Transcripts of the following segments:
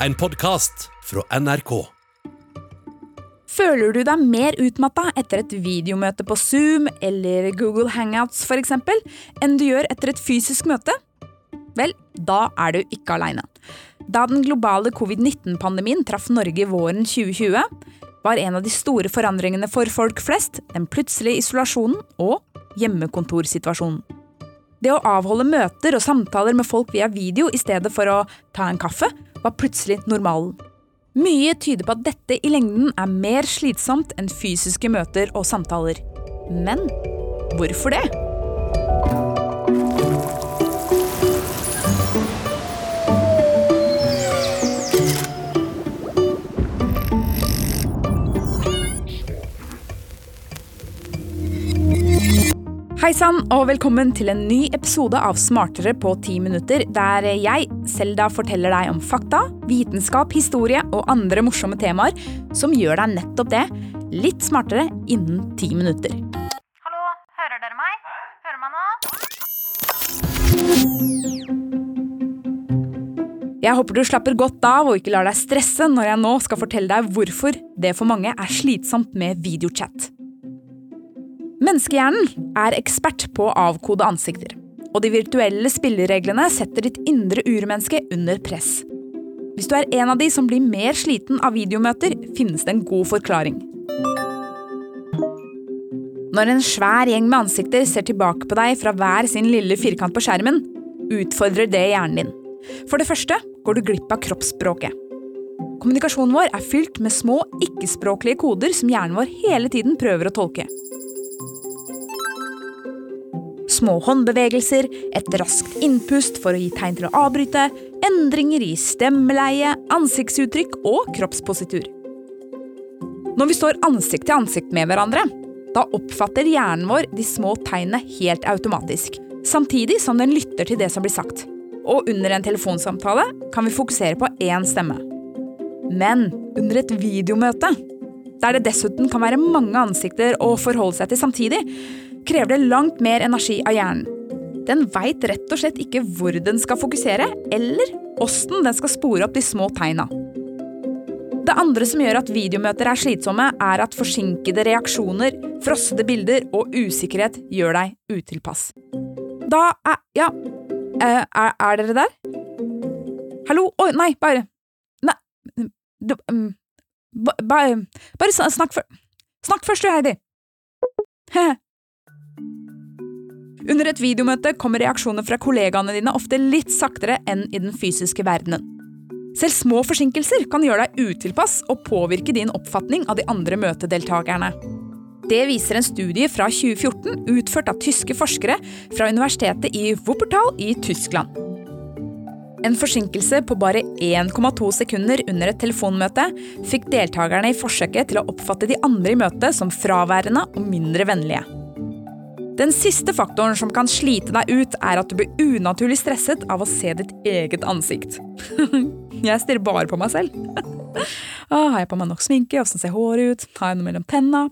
en podkast fra NRK. Føler du deg mer utmatta etter et videomøte på Zoom eller Google Hangouts for eksempel, enn du gjør etter et fysisk møte? Vel, da er du ikke aleine. Da den globale covid-19-pandemien traff Norge våren 2020, var en av de store forandringene for folk flest den plutselige isolasjonen og hjemmekontorsituasjonen. Det å avholde møter og samtaler med folk via video i stedet for å ta en kaffe, var plutselig normalen. Mye tyder på at dette i lengden er mer slitsomt enn fysiske møter og samtaler. Men hvorfor det? Hei sann, og velkommen til en ny episode av Smartere på ti minutter, der jeg, Selda, forteller deg om fakta, vitenskap, historie og andre morsomme temaer som gjør deg nettopp det, litt smartere innen ti minutter. Hallo, hører dere meg? Hører meg nå? Jeg håper du slapper godt av og ikke lar deg stresse når jeg nå skal fortelle deg hvorfor det for mange er slitsomt med videochat. Menneskehjernen er ekspert på å avkode ansikter. Og de virtuelle spillereglene setter ditt indre urmenneske under press. Hvis du er en av de som blir mer sliten av videomøter, finnes det en god forklaring. Når en svær gjeng med ansikter ser tilbake på deg fra hver sin lille firkant på skjermen, utfordrer det hjernen din. For det første går du glipp av kroppsspråket. Kommunikasjonen vår er fylt med små, ikke-språklige koder som hjernen vår hele tiden prøver å tolke. Små håndbevegelser, et raskt innpust for å gi tegn til å avbryte, endringer i stemmeleie, ansiktsuttrykk og kroppspositur. Når vi står ansikt til ansikt med hverandre, da oppfatter hjernen vår de små tegnene helt automatisk, samtidig som den lytter til det som blir sagt. Og under en telefonsamtale kan vi fokusere på én stemme. Men under et videomøte, der det dessuten kan være mange ansikter å forholde seg til samtidig, krever det langt mer energi av hjernen. Den veit rett og slett ikke hvor den skal fokusere, eller åssen den skal spore opp de små tegna. Det andre som gjør at videomøter er slitsomme, er at forsinkede reaksjoner, frossede bilder og usikkerhet gjør deg utilpass. Da er Ja, eh, er, er dere der? Hallo? Å, nei, bare Nei du, um, ba, ba, Bare snakk, for, snakk først, du, Heidi. Under et videomøte kommer reaksjoner fra kollegaene dine ofte litt saktere enn i den fysiske verdenen. Selv små forsinkelser kan gjøre deg utilpass og påvirke din oppfatning av de andre møtedeltakerne. Det viser en studie fra 2014 utført av tyske forskere fra universitetet i Wuppertal i Tyskland. En forsinkelse på bare 1,2 sekunder under et telefonmøte fikk deltakerne i forsøket til å oppfatte de andre i møtet som fraværende og mindre vennlige. Den siste faktoren som kan slite deg ut, er at du blir unaturlig stresset av å se ditt eget ansikt. jeg stirrer bare på meg selv. har jeg på meg nok sminke? Åssen ser håret ut? Har jeg noe mellom tenna?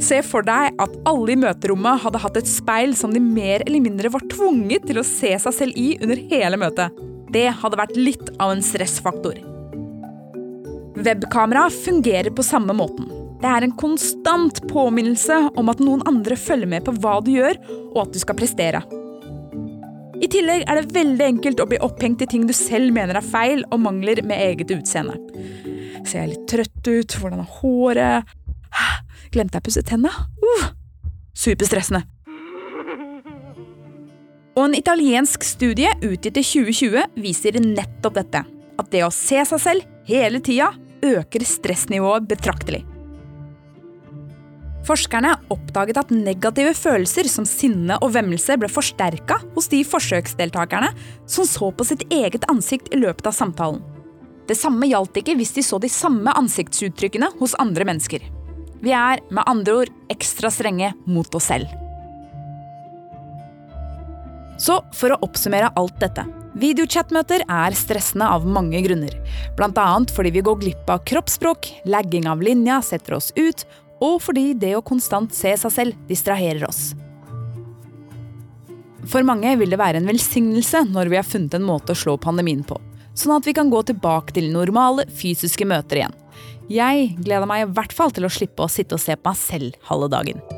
Se for deg at alle i møterommet hadde hatt et speil som de mer eller mindre var tvunget til å se seg selv i under hele møtet. Det hadde vært litt av en stressfaktor. Webkamera fungerer på samme måten. Det er en konstant påminnelse om at noen andre følger med på hva du gjør, og at du skal prestere. I tillegg er det veldig enkelt å bli opphengt i ting du selv mener er feil og mangler med eget utseende. Ser jeg litt trøtt ut? Hvordan er håret? Glemte jeg å pusse tenna? Uh, superstressende. Og en italiensk studie utgitt i 2020 viser nettopp dette. At det å se seg selv hele tida øker stressnivået betraktelig. Forskerne oppdaget at negative følelser som sinne og vemmelse ble forsterka hos de forsøksdeltakerne som så på sitt eget ansikt i løpet av samtalen. Det samme gjaldt ikke hvis de så de samme ansiktsuttrykkene hos andre mennesker. Vi er med andre ord ekstra strenge mot oss selv. Så for å oppsummere alt dette. Videochatmøter er stressende av mange grunner. Bl.a. fordi vi går glipp av kroppsspråk, lagging av linja setter oss ut, og fordi det å konstant se seg selv distraherer oss. For mange vil det være en velsignelse når vi har funnet en måte å slå pandemien på. sånn at vi kan gå tilbake til normale fysiske møter igjen. Jeg gleder meg i hvert fall til å slippe å sitte og se på meg selv halve dagen.